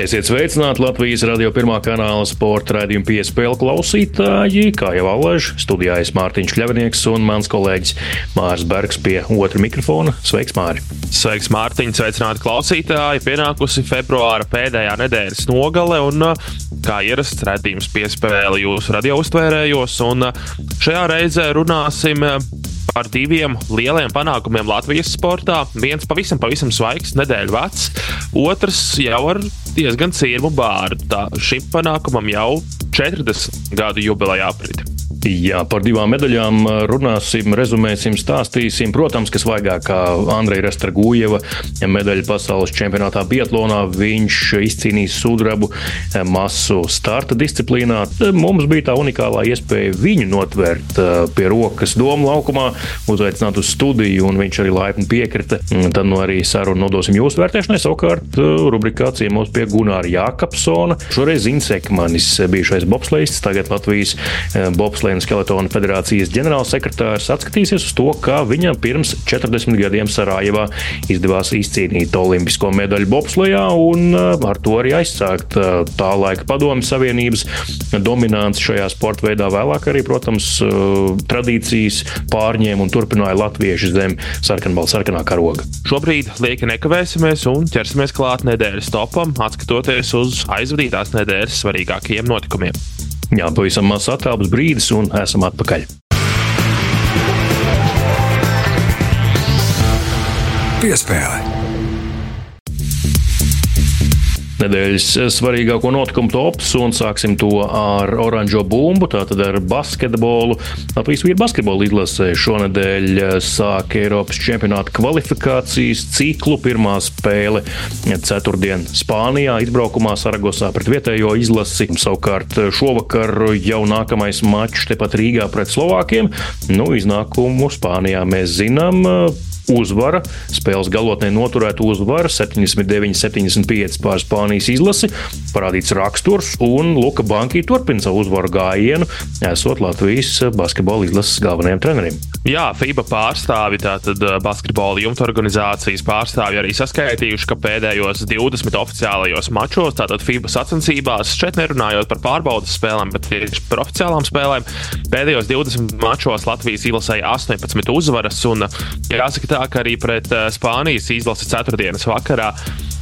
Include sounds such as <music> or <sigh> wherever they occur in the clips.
Esiet sveicināti Latvijas radio pirmā kanāla sporta raidījuma piespēle klausītāji. Kā jau alaži, studijā ir Mārtiņš Kļavnieks un mans kolēģis Mārs Bergs pie otra mikrofona. Sveiks, Māri! Sveiks, Mārtiņ! Sveicināti klausītāji! Pienākusi februāra pēdējā nedēļas nogale un, kā ierasts, redzījums piespēle jūsu radio uztvērējos. Un šajā reizē runāsim par diviem lieliem panākumiem Latvijas sportā. Viens pavisam, pavisam svaigs, nedēļu vecs, otrs jau ar diezgan cīrmu bārdu. Tā šim panākumam jau 40 gadu jubileja apriti. Jā, par divām medaļām runāsim, rezumēsim, stāstīsim. Protams, ka svaigākā Andreja Restragujeva medaļa pasaules čempionātā Bietlonā viņš izcīnījis sudrabu masu starta disciplīnā. Mums bija tā unikālā iespēja viņu notvērt pie rokas domu laukumā, uzaicināt uz studiju, un viņš arī laipni piekrita. Tad nu arī sarunu nodosim jūsu vērtēšanai. Savukārt rubrikā ciemos pie Gunāra Jākapsona. Šoreiz Zinsekmanis, bijušais bobslēsts, tagad Latvijas bobslēsts Austrālijas Skeletona federācijas ģenerālsekretārs atskatīsies uz to, kā viņam pirms 40 gadiem Sarajevā izdevās izcīnīt olimpisko medaļu bobslejā un uh, ar to arī aizsākt uh, tā laika padomju savienības dominants šajā sporta veidā. Vēlāk arī, protams, uh, tradīcijas pārņēma un turpināja latvieši zem sarkanbalta sarkanā karoga. Šobrīd lieki nekavēsimies un ķersimies klāt nedēļas topam, atskatoties uz aizvadītās nedēļas svarīgākajiem notikumiem. Jā, pavisam maz attēlus brīdis, un esam atpakaļ. Piespēle. Nedēļas svarīgāko notikumu tops, un sāksim to ar oranžo bumbu, tātad ar basketbolu. Latvijas vīru basketbola izlasē šonadēļ sāk Eiropas čempionāta kvalifikācijas ciklu. Pirmā spēle ceturtdien Spānijā, izbraukumā Saragosā pret vietējo izlasi. Savukārt šovakar jau nākamais mačs tepat Rīgā pret Slovākiem. Nu, iznākumu Spānijā mēs zinām uzvara. Spēles galotnē noturēta uzvara 79-75 pār Spānijas izlasi, parādīts raksturs, un Luka Banki turpina savu uzvaru gājienu, esot Latvijas basketbola izlases galvenajam trenerim. Jā, FIBA pārstāvi, tātad eh, basketbola jumta organizācijas pārstāvi arī saskaitījuši, ka pēdējos 20 oficiālajos mačos, tātad FIBA sacensībās, šeit nerunājot par pārbaudas spēlēm, bet tieši par oficiālām spēlēm, pēdējos 20 mačos Latvijas izlasēja 18 uzvaras, un jāsaka tā, tā, ka arī pret eh, Spānijas izlasi ceturtdienas vakarā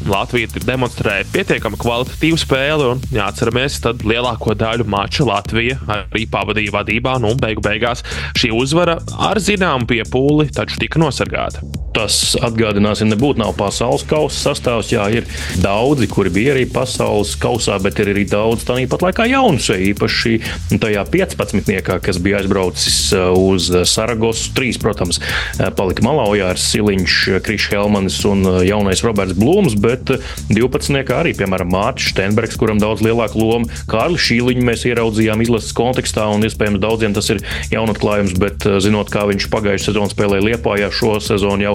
Latvija demonstrēja pietiekami kvalitatīvu spēli, un jāatceramies, tad lielāko daļu mača Latvija arī pavadīja vadībā, nu, beigu beigās šī uzvara ar zināmu piepūli taču tika nosargāta. Tas atgādināsim, nebūtu nav pasaules kausa sastāvs. Jā, ir daudzi, kuri bija arī pasaules kausā, bet ir arī daudz tāpat laikā jaunu seju. Īpaši tajā 15. kas bija aizbraucis uh, uz Saragosu. Trīs, protams, uh, palika malā Ojārs Siliņš, Krišs Helmanis un uh, jaunais Roberts Blūms bet 12. arī, piemēram, Mārcis Steinbergs, kuram daudz lielāka loma. Kārli Šīliņu mēs ieraudzījām izlases kontekstā, un iespējams daudziem tas ir jaunatklājums, bet eh, zinot, kā viņš pagājušajā sezonā spēlēja Liepājā, šo sezonu jau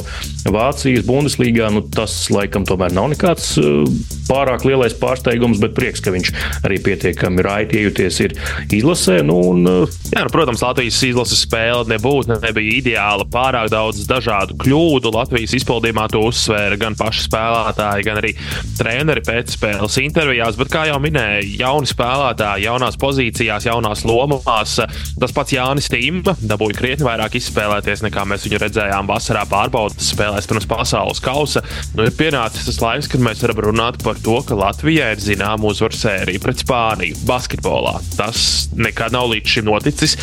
Vācijas Bundeslīgā, nu, tas laikam tomēr nav nekāds eh, pārāk lielais pārsteigums, bet prieks, ka viņš arī pietiekami raiti iejuties ir izlasē. Nu, un, eh, Jā, nu, protams, Latvijas izlases spēle nebūtu, nebija ideāla, pārāk daudz dažādu kļūdu. Latvijas izpildījumā to uzsvēra gan paši spēlētāji, spēlētāji, gan arī treneri pēcspēles intervijās. Bet, kā jau minēju, jauni spēlētāji, jaunās pozīcijās, jaunās lomās. Tas pats Jānis Tīma dabūja krietni vairāk izspēlēties nekā mēs viņu redzējām vasarā pārbaudas spēlēs pirms pasaules kausa. Nu, ir pienācis tas laiks, kad mēs varam runāt par to, ka Latvijai ir zināma uzvaru sērija pret Spāniju basketbolā. Tas nekad nav līdz šim noticis.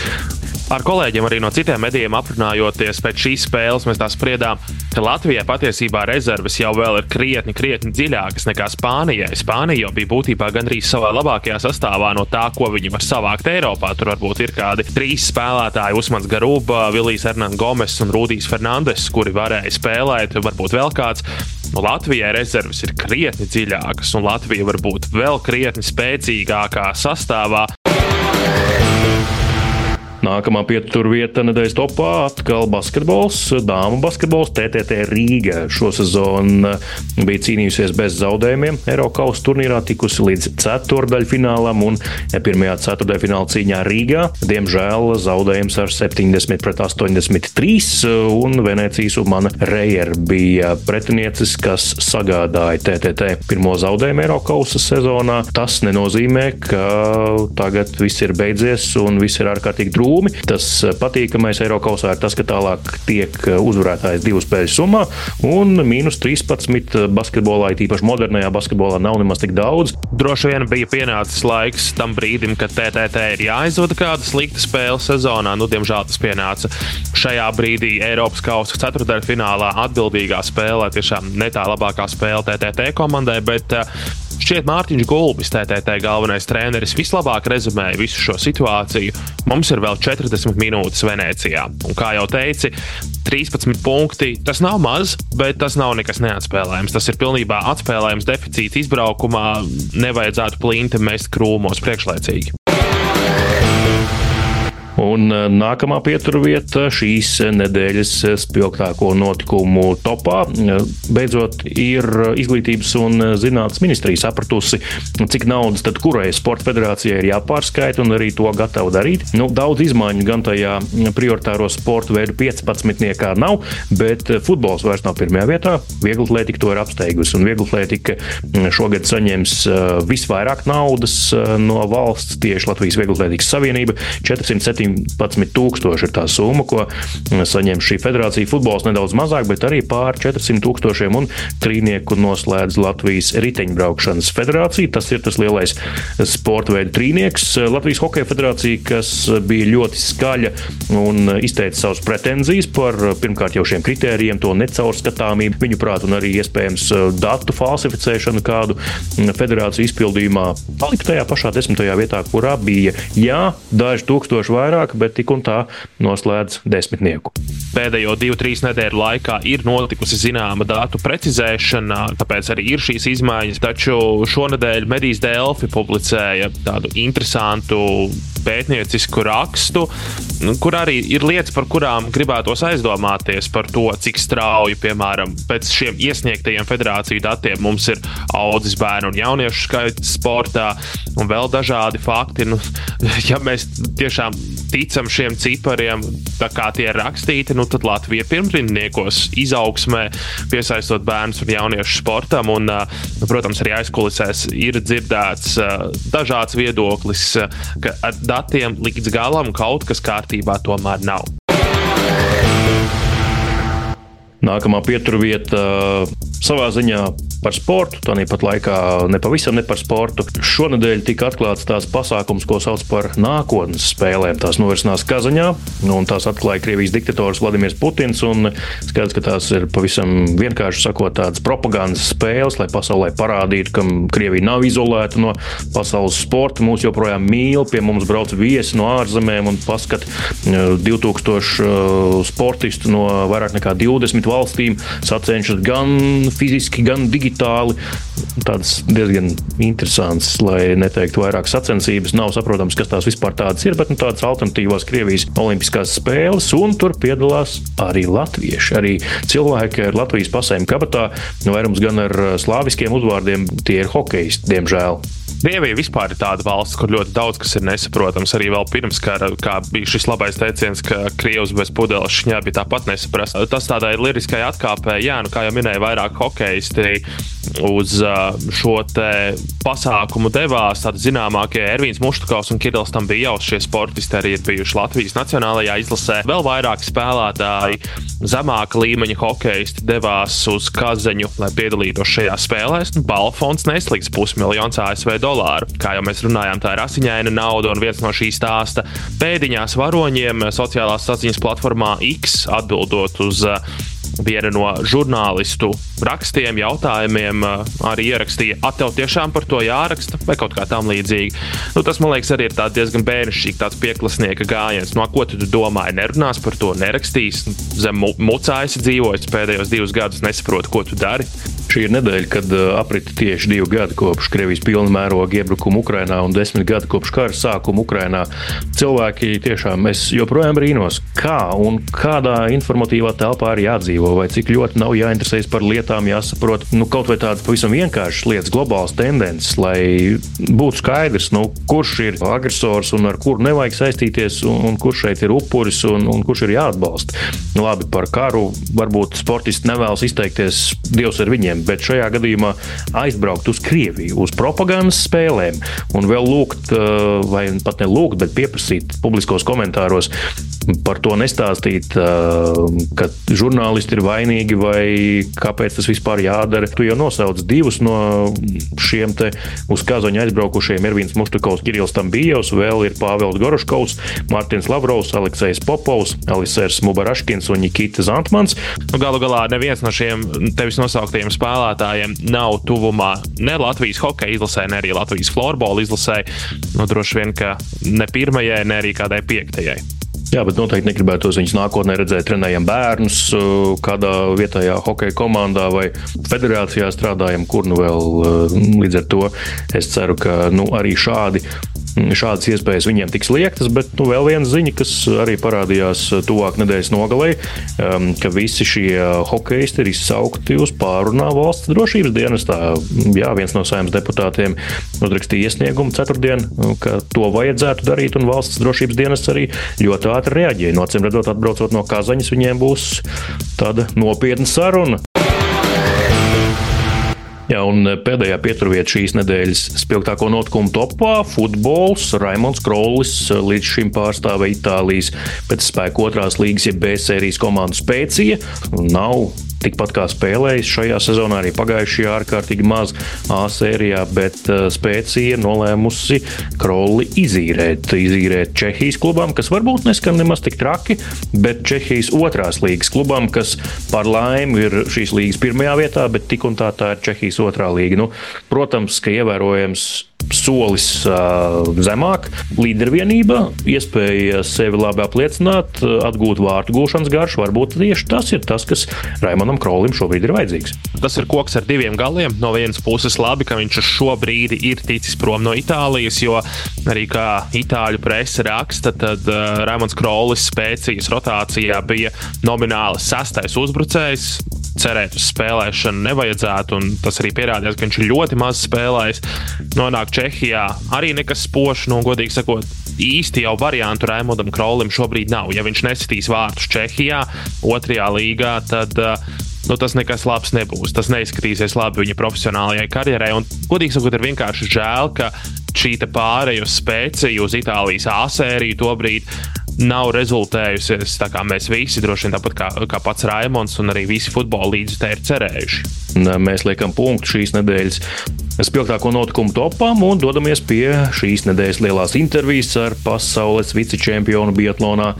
Ar kolēģiem arī no citiem medijiem aprunājoties pēc šīs spēles, mēs tā spriedām, ka Latvijai patiesībā rezerves jau ir krietni, krietni dziļākas nekā Spānijai. Spānija jau bija būtībā gandrīz savā labākajā sastāvā no tā, ko viņi var savākt Eiropā. Tur varbūt ir kādi trīs spēlētāji, Usmans Garūba, Vilijs Hernandez Gomes un Rudijs Fernandes, kuri varēja spēlēt, varbūt vēl kāds. Nu, Latvijai rezerves ir krietni dziļākas, un Latvija var būt vēl krietni spēcīgākā sastāvā. Nākamā pieturvieta nedēļas topā atkal basketbols, dāmu basketbols, TTT Rīga. Šosezon bija cīnījusies bez zaudējumiem. Eiropas turnīrā tikusi līdz ceturdaļfinālam un pirmajā ceturdaļfināla cīņā Rīgā. Diemžēl zaudējums ar 70 pret 83 un Venecijas Umana Reier bija pretiniecis, kas sagādāja TTT pirmo zaudējumu Eiropas sezonā. Tas nenozīmē, ka tagad viss ir beidzies un viss ir ārkārtīgi drūmi krūmi. Tas eh, patīkamais Eiropausā ir tas, ka tālāk tiek eh, uzvarētājs divu spēļu summā, un mīnus 13 eh, basketbolā, īpaši modernajā basketbolā, nav nemaz tik daudz. Droši vien bija pienācis laiks tam brīdim, kad TTT ir jāizvada kāda slikta spēle sezonā. Nu, diemžēl tas pienāca šajā brīdī Eiropas kausa ceturtdaļfinālā atbildīgā spēlē. Tiešām ne tā labākā spēle TTT komandai, bet Šķiet, Mārtiņš Gulbis, TTT galvenais treneris, vislabāk rezumēja visu šo situāciju. Mums ir vēl 40 minūtes Venecijā. Un, kā jau teici, 13 punkti. Tas nav maz, bet tas nav nekas neatspēlējams. Tas ir pilnībā atspēlējams deficīts izbraukumā. Nevajadzētu plinti mest krūmos priekšlaicīgi. Un eh, nākamā pieturvieta šīs nedēļas spilgtāko notikumu topā beidzot ir Izglītības un zinātnes ministrija sapratusi, cik naudas tad kurai sporta federācijai ir jāpārskaita un arī to gatavu darīt. Nu, daudz izmaiņu gan tajā prioritāro sporta veidu 15. nav, bet futbols vairs nav pirmajā vietā. Vieglatlētika to ir apsteigusi, un vieglatlētika šogad saņems eh, visvairāk naudas eh, no valsts tieši Latvijas Vieglatlētikas Savienība - 407 17,000 ir tā summa, ko saņem šī federācija. Futbols nedaudz mazāk, bet arī pār 400 tūkstošiem un trīnieku noslēdz Latvijas riteņbraukšanas federācija. Tas ir tas lielais sporta veidu trīnieks. Latvijas Hokeja federācija, kas bija ļoti skaļa un izteica savas pretenzijas par pirmkārt jau šiem kritērijiem, to necaurskatāmību, viņu prāt, un arī iespējams datu falsificēšanu kādu federāciju izpildījumā, palika tajā pašā desmitajā vietā, kurā bija jā, daži tūkstoši vairāk vairāk, bet tik un tā noslēdz desmitnieku. Pēdējo divu, trīs nedēļu laikā ir notikusi zināma datu precizēšana, tāpēc arī ir šīs izmaiņas. Taču šonadēļ Medijas Delfi publicēja tādu interesantu pētniecisku rakstu, kur arī ir lietas, par kurām gribētos aizdomāties par to, cik strauji, piemēram, pēc šiem iesniegtajiem federāciju datiem mums ir audzis bērnu un jauniešu skaits sportā un vēl dažādi fakti. Nu, <laughs> ja mēs tiešām ticam šiem cipariem, kā tie ir rakstīti, nu tad Latvija ir pirmrindniekos izaugsmē, piesaistot bērnus un jauniešus sportam. Un, nu, protams, arī aizkulisēs ir dzirdēts dažāds viedoklis, ka ar datiem līdz galam kaut kas kārtībā tomēr nav. Nākamā pieturvieta savā ziņā par sportu, tāpat laikā nepavisam ne par sportu. Šonadēļ tika atklāts tās pasākums, ko sauc par nākotnes spēlēm. Tās norisinās Kazaņā, un tās atklāja Krievijas diktators Vladimirs Putins. Skaidrs, ka tās ir pavisam vienkārši sakot tādas propagandas spēles, lai pasaulē parādītu, ka Krievija nav izolēta no pasaules sporta. Mūs joprojām mīl, pie mums brauc viesi no ārzemēm un paskat 2000 uh, sportistu no vairāk nekā 20 valstīm sacenšas gan fiziski, gan digitāli. Tāds diezgan interesants, lai neteiktu vairāk sacensības. Nav saprotams, kas tās vispār tādas ir, bet nu, tādas alternatīvās Krievijas Olimpiskās spēles, un tur piedalās arī latvieši. Arī cilvēki ar Latvijas pasēm kabatā, nu, vairums gan ar slāviskiem uzvārdiem, tie ir hokeisti, diemžēl. Krievija vispār ir tāda valsts, kur ļoti daudz kas ir nesaprotams. Arī vēl pirms kara, kā bija šis labais teiciens, ka Krievijas bez pudeles šņābi tāpat nesaprast. Tas tādai liriskai atkāpē, jā, nu, kā jau minēju, vairāk hokeisti uz šo pasākumu devās. Tādi zināmākie Ervīns Muštukovs un Kirillis tam bija jau šie sportisti, arī ir bijuši Latvijas nacionālajā izlasē. Vēl vairāk spēlētāji, zemāka līmeņa hokeisti devās uz Kazaņu, lai piedalītos šajā spēlēs. Balfons neslīgs pusmiljons ASV dolāru dolāru. Kā jau mēs runājām, tā ir asiņaina nauda, un viens no šī stāsta pēdiņās varoņiem sociālās saziņas platformā X atbildot uz uh, viena no žurnālistu rakstiem, jautājumiem uh, arī ierakstīja, at tev tiešām par to jāraksta, vai kaut kā tam līdzīga. Nu, tas, man liekas, arī ir diezgan bērnišķīgi, tāds pieklasnieka gājiens. No ko tu domāji? Nerunās par to, nerakstīs. Zem mucājas dzīvojis pēdējos divus gadus, nesaprotu, ko tu dari. Šī ir nedēļa, kad uh, aprita tieši divi gadi kopš Krievijas pilna mēroga iebrukuma Ukrajinā un desmit gadi kopš kara sākuma Ukrajinā. Cilvēki tiešām es joprojām brīnos, kā un kādā informatīvā telpā ir jādzīvo, vai cik ļoti nav jāinteresējas par lietām, jāsaprot nu, kaut vai tādas pavisam vienkāršas lietas, globālas tendences, lai būtu skaidrs, nu, kurš ir agresors un ar kuru nevajag saistīties, un, un kurš šeit ir upuris un, un kurš ir jāatbalsta. Labi, par karu varbūt sportisti nevēlas izteikties, Dievs ar viņiem spēlēm, bet šajā gadījumā aizbraukt uz Krieviju, uz propagandas spēlēm un vēl lūgt, eh, vai pat ne lūgt, bet pieprasīt publiskos komentāros par to nestāstīt, eh, ka žurnālisti ir vainīgi vai kāpēc tas vispār jādara. Tu jau nosauc divus no šiem te uz Kazaņa aizbraukušiem. Ervīns Muštukovs, Kirills Tambijovs, vēl ir Pāvils Goroškovs, Mārtiņš Lavrovs, Aleksējs Popovs, Alisers Mubaraškins un Nikita Zantmans. Nu, galu galā neviens no šiem tevis nosauktajiem spēlētājiem spēlētājiem nav tuvumā ne Latvijas hokeja izlasē, ne arī Latvijas florbola izlasē. Nu, droši vien, ka ne pirmajai, ne arī kādai piektajai. Jā, bet noteikti negribētu viņus nākotnē redzēt, trenējam bērnus uh, kādā vietējā hokeja komandā vai federācijā strādājam, kur nu vēl uh, līdz ar to es ceru, ka nu, arī šādi šādas iespējas viņiem tiks liektas, bet nu, vēl viena ziņa, kas arī parādījās tuvāk nedēļas nogalē, um, ka visi šie hokeisti ir izsaukti uz pārunā valsts drošības dienestā. Jā, viens no saimnes deputātiem uzrakstīja iesniegumu ceturtdien, ka to vajadzētu darīt, un valsts drošības dienests arī ļoti ātri reaģēja. No acīm redzot, atbraucot no Kazaņas, viņiem būs tāda nopietna saruna. Jā, un pēdējā pieturvieta šīs nedēļas spilgtāko notikumu topā - futbols. Raimons Krollis līdz šim pārstāvēja Itālijas pēc spēka otrās līgas, jeb B sērijas komandu Spēcija. Nav tikpat kā spēlējis šajā sezonā, arī pagājušajā ārkārtīgi maz A sērijā, bet uh, spēcija nolēmusi Krolli izīrēt. Izīrēt Čehijas klubam, kas varbūt neskan nemaz tik traki, bet Čehijas otrās līgas klubam, kas par laimi ir šīs līgas pirmajā vietā, bet tik un tā tā ir Čehijas otrā līga. Nu, protams, ka ievērojams solis uh, zemāk, līdervienība, iespēja sevi labi apliecināt, atgūt vārtu gūšanas garšu. Varbūt tieši tas ir tas, kas Raimonam Krolim šobrīd ir vajadzīgs. Tas ir koks ar diviem galiem. No vienas puses, labi, ka viņš šo brīdi ir ticis prom no Itālijas, jo arī kā itāļu presa raksta, tad uh, Raimons Krolis spēcīgas rotācijā bija nomināli sastais uzbrucējs cerēt uz spēlēšanu nevajadzētu, tas arī pierādījās, ka viņš ir ļoti maz spēlējis. Nonāk Čehijā arī nekas spožs, nu, godīgi sakot, īsti jau variantu Raimondam Krolim šobrīd nav. Ja viņš nesitīs vārtus Čehijā, otrajā līgā, tad uh, nu, tas nekas labs nebūs. Tas neizskatīsies labi viņa profesionālajai karjerai. Un, godīgi sakot, ir vienkārši žēl, ka šī pārēja uz spēciju, uz Itālijas A sēriju tobrīd nav rezultējusies tā, kā mēs visi, droši vien tāpat kā, kā pats Raimons un arī visi futbola līdzekļi ir cerējuši. Mēs liekam punktu šīs nedēļas spilgtāko notikumu topām un dodamies pie šīs nedēļas lielās intervijas ar pasaules vicečempionu Biatlonā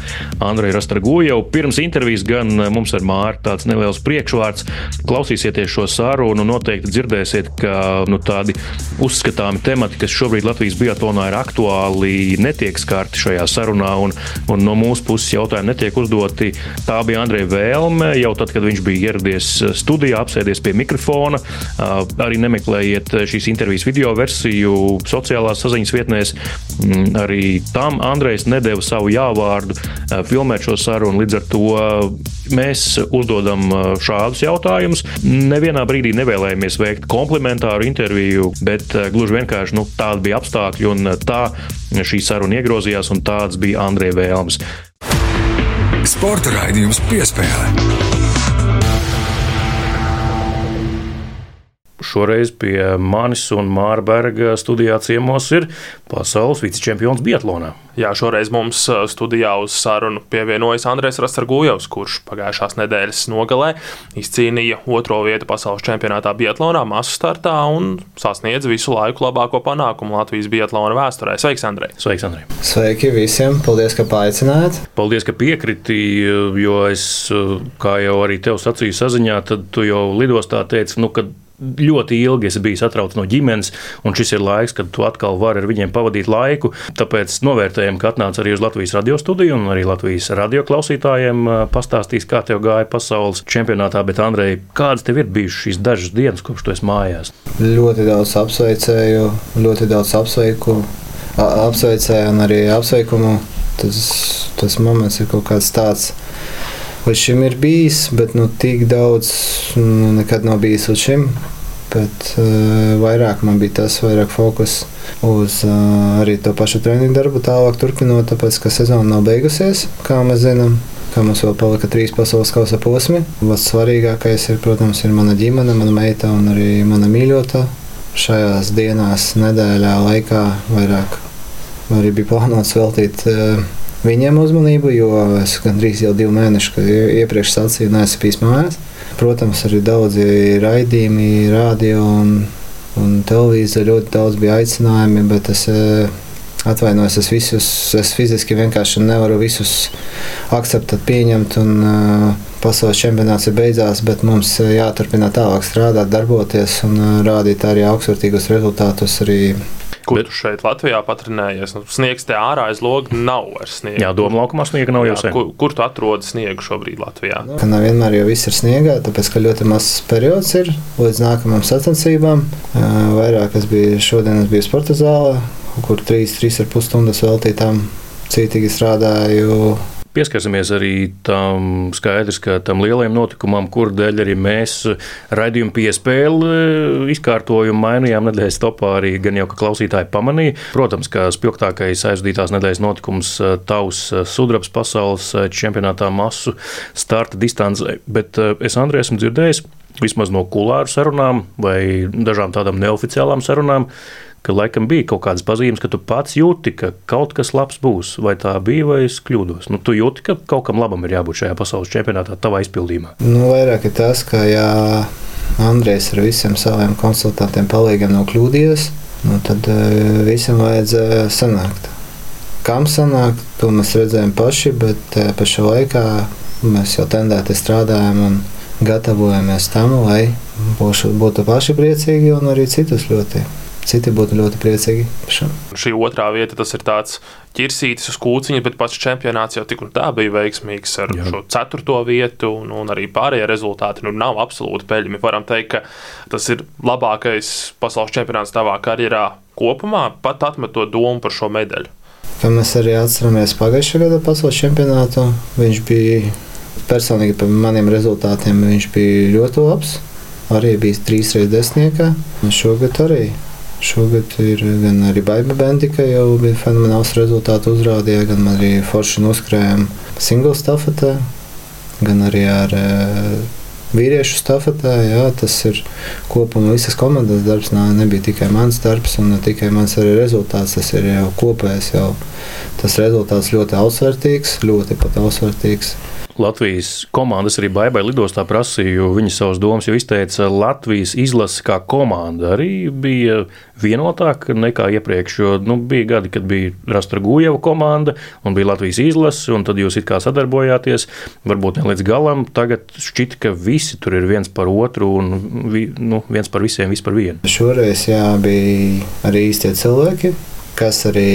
Andreju Rastragojevu. Pirms intervijas gan mums ar Mārtu tāds neliels priekšvārds. Klausīsieties šo sarunu un noteikti dzirdēsiet, ka nu, tādi uzskatāmi temati, kas šobrīd Latvijas Biatlonā ir aktuāli, netiek skarti šajā sarunā un, un no mūsu puses jautājumi netiek uzdoti. Tā bija Andreja vēlme jau tad, kad viņš bija ieradies studijā, apsēdies pie mikrofona. Arī nemeklējiet šīs intervijas video versiju sociālās saziņas vietnēs. Mm, arī tam Andrejs nedēva savu jāvārdu filmēt šo sarunu. Līdz ar to mēs uzdodam šādus jautājumus. Nevienā brīdī nevēlējāmies veikt komplimentāru interviju, bet gluži vienkārši nu, tādi bija apstākļi un tā šī saruna iegrozījās un tāds bija Andreja vēlmes. Sporta raidījums piespēlē. Šoreiz pie manis un Māra Berga studijā ciemos ir pasaules vicečempions Bietlānā. Jā, šoreiz mums studijā uz sarunu pievienojas Andrēs Rastargujevs, kurš pagājušās nedēļas nogalē izcīnīja otro vietu pasaules čempionātā Bietlānā, masu startā un sasniedz visu laiku labāko panākumu Latvijas Bietlāna vēsturē. Sveiks, Andrej! Sveiks, Andrej! Sveiki visiem! Paldies, ka paaicinājāt! Paldies, ka piekriti, jo es, kā jau arī tev sacīju saziņā, tad tu jau lidostā teici, nu, ka ļoti ilgi esi bijis atrauts no ģimenes, un šis ir laiks, kad tu atkal vari ar viņiem pavadīt laiku. Tāpēc novērtējam, ka atnāc arī uz Latvijas radio studiju un arī Latvijas radio klausītājiem pastāstīs, kā tev gāja pasaules čempionātā. Bet, Andrej, kādas tev ir bijušas šīs dažas dienas, kopš tu esi mājās? Ļoti daudz apsveicēju, ļoti daudz apsveiku, apsveicēju un arī apsveikumu. Tas, tas moments ir kaut kāds tāds līdz šim ir bijis, bet nu, tik daudz nu, nekad nav bijis līdz šim. Bet uh, vairāk man bija tas, vairāk fokus uz uh, arī to pašu treniņu darbu, tālāk turpinot, tāpēc ka sezona nav beigusies, kā mēs zinām. Kā mums vēl palika trīs pasaules kausa posmi. Pats svarīgākais ir, protams, ir mana ģimene, mana meita un arī mana mīļotā. Šajās dienās, nedēļā laikā vairāk arī bija plānots veltīt uh, viņiem uzmanību, jo es gandrīz jau divu mēnešu, iepriekš sacīju, neesmu bijis mājās. Protams, arī daudzi raidījumi, radio un, un televīzija ļoti daudz bija aicinājumi, bet es eh, atvainojos, es visus, es fiziski vienkārši nevaru visus akceptēt, pieņemt. Un, uh, pasaules čempionāts ir beidzās, bet mums jāturpina tālāk strādāt, darboties un rādīt arī augstvērtīgus rezultātus arī Kur Bet, tu šeit Latvijā patrenējies? Nu, sniegs te ārā aiz logs nav vairs sniega. Jā, doma laukumā sniega nav jau sen. Kur, kur tu atrodi sniegu šobrīd Latvijā? Nu, nav vienmēr jau viss ir sniegā, tāpēc ka ļoti mazs periods ir līdz nākamajām sacensībām. Vairāk es biju šodien, es biju sporta zālē, kur 3-3,5 stundas veltītām cītīgi strādāju Pieskarsimies arī tam skaidrs, ka tam lielajam notikumam, kur dēļ arī mēs raidījumu piespēli eh, izkārtojumu mainījām nedēļas topā, arī gan jau, ka klausītāji pamanīja. Protams, ka spilgtākais aizvadītās nedēļas notikums eh, tavs eh, sudrabs pasaules čempionātā masu starta distancē, bet es, Andrej, esmu dzirdējis vismaz no kulāru sarunām vai dažām tādām neoficiālām sarunām, ka laikam bija kaut kādas pazīmes, ka tu pats jūti, ka kaut kas labs būs. Vai tā bija, vai es kļūdos? Nu, tu jūti, ka kaut kam labam ir jābūt šajā pasaules čempionātā, tavā izpildījumā. Nu, vairāk ir tas, ka jā, Andrejs ar visiem saviem konsultantiem palīgiem nav kļūdījies, nu, tad uh, visam vajadzēja sanākt. Kam sanākt, to mēs redzējām paši, bet uh, pašā laikā mēs jau tendēti strādājam un gatavojamies tam, lai būšu, būtu paši priecīgi un arī citus ļoti Citi būtu ļoti priecīgi par šo. Šī otrā vieta tas ir tāds ķirsītis uz kūciņa, bet pats čempionāts jau tik un tā bija veiksmīgs ar Jā. šo ceturto vietu, un, un arī pārējie rezultāti nu, nav absolūti peļņami. Varam teikt, ka tas ir labākais pasaules čempionāts tavā karjerā kopumā, pat atmetot domu par šo medaļu. Kā mēs arī atceramies pagājušā gada pasaules čempionātu, viņš bija personīgi par maniem rezultātiem, viņš bija ļoti labs. Arī bija trīs reizes desmitniekā, un šogad arī Šogad ir gan arī Baiba Bendika jau bija fenomenāls rezultāts uzrādīja, gan arī forši noskrējām single stafetē, gan arī ar uh, vīriešu stafetē. Jā, tas ir kopumā visas komandas darbs. Nā, nebija tikai mans darbs un ne tikai mans arī rezultāts. Tas ir jau kopējs. Jau. Tas rezultāts ļoti augstvērtīgs, ļoti pat augstvērtīgs. Latvijas komandas arī Baibai lidostā prasīja, viņa savas domas jau izteica. Latvijas izlase kā komanda arī bija vienotāka nekā iepriekš. Jo nu, bija gadi, kad bija Rastra Gujeva komanda un bija Latvijas izlase, un tad jūs it kā sadarbojāties. Varbūt ne līdz galam. Tagad šķiet, ka visi tur ir viens par otru un vi, nu, viens par visiem, viss par vienu. Šoreiz jā, bija arī īstie cilvēki, kas arī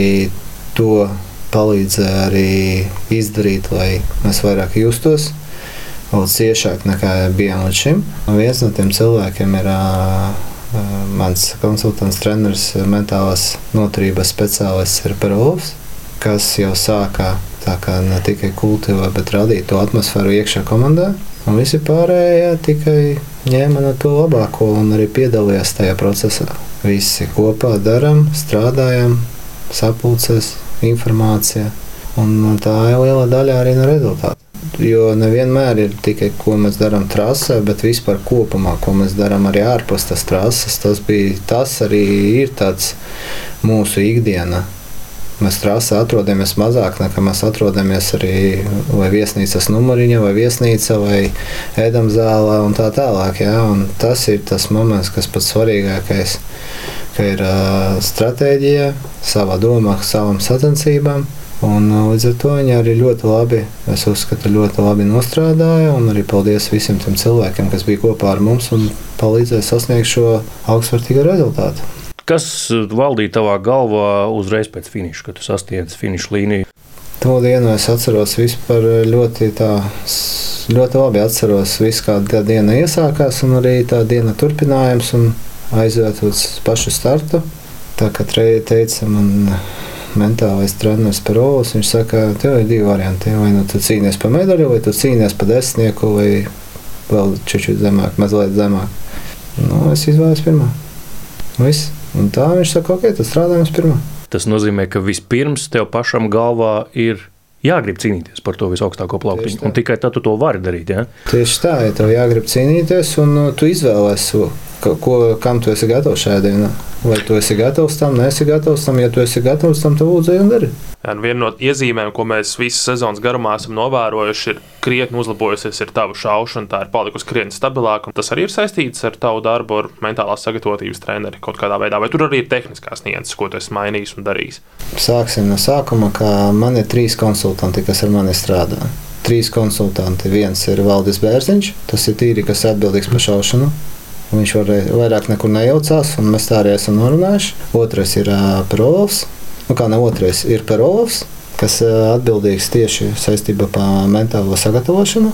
to palīdzēja arī izdarīt, lai mēs vairāk justos vēl ciešāk nekā bijām līdz šim. Un viens no tiem cilvēkiem ir uh, mans konsultants, treneris, mentālās noturības speciālists Perovs, kas jau sāka ne tikai kultivēt, bet radīt to atmosfēru iekšā komandā. Un visi pārējie tikai ņēma no to labāko un arī piedalījās tajā procesā. Visi kopā darām, strādājam, sapulcēs, informācija. Un tā ir liela daļa arī no rezultātu. Jo nevienmēr ir tikai ko mēs darām trasē, bet vispār kopumā, ko mēs darām arī ārpus tās trases. Tas, bija, tas arī ir mūsu ikdiena. Mēs trasē atrodamies mazāk nekā mēs atrodamies arī vai viesnīcas numuriņā, vai viesnīca, vai ēdamzālē un tā tālāk. Ja? Un tas ir tas moments, kas pats svarīgākais ka ir uh, stratēģija, sava doma, savam sacensībām, Un, līdz ar to viņi arī ļoti labi, es uzskatu, ļoti labi nostrādāja. Un arī paldies visiem tiem cilvēkiem, kas bija kopā ar mums un palīdzēja sasniegt šo augstvērtīgo rezultātu. Kas valdīja tavā galvā uzreiz pēc finiša, kad tu sasniedz finiša līniju? To dienu es atceros vispār ļoti, tā, ļoti labi. Atceros visu, kā tā diena iesākās, un arī tā diena turpinājums un aiziet uz pašu startu. Tā kā teica man mentālais treneris Perovs, viņš saka, tev ir divi varianti. Vai nu tu cīnies par medaļu, vai tu cīnies par desmitnieku, vai vēl čuču zemāk, mazliet zemāk. Nu, es izvēlos pirmā. Viss. Un tā viņš saka, ok, tad strādājam uz pirmā. Tas nozīmē, ka vispirms tev pašam galvā ir jāgrib cīnīties par to visaugstāko plauktiņu. Un tikai tad tu to vari darīt. Ja? Tieši tā, ja tev jāgrib cīnīties, un uh, tu izvēlēsies, ko, kam tu esi gatavs šajā dienā. Vai tu esi gatavs tam, nesi gatavs tam, ja tu esi gatavs tam, tad lūdzu, un dari. Viena no iezīmēm, ko mēs visas sezonas garumā esam novērojuši, ir krietni uzlabojusies ir tava šaušana, tā ir palikusi krietni stabilāka. Tas arī ir saistīts ar tavu darbu, ar mentālās sagatavotības treneri kaut kādā veidā, vai tur arī ir tehniskās nianses, ko tu esi mainījis un darījis. Sāksim no sākuma, ka man ir trīs konsultanti, kas ar mani strādā. Trīs konsultanti. Viens ir Valdis Bērziņš, tas ir tīri, kas atbildīgs par šaušanu. Viņš varēja, vairāk nekur nejaucās, un mēs tā arī esam norunājuši. Otrais ir uh, Perovs. Nu, kā ne otrais ir Perovs, kas uh, atbildīgs tieši saistībā ar mentālo sagatavošanu.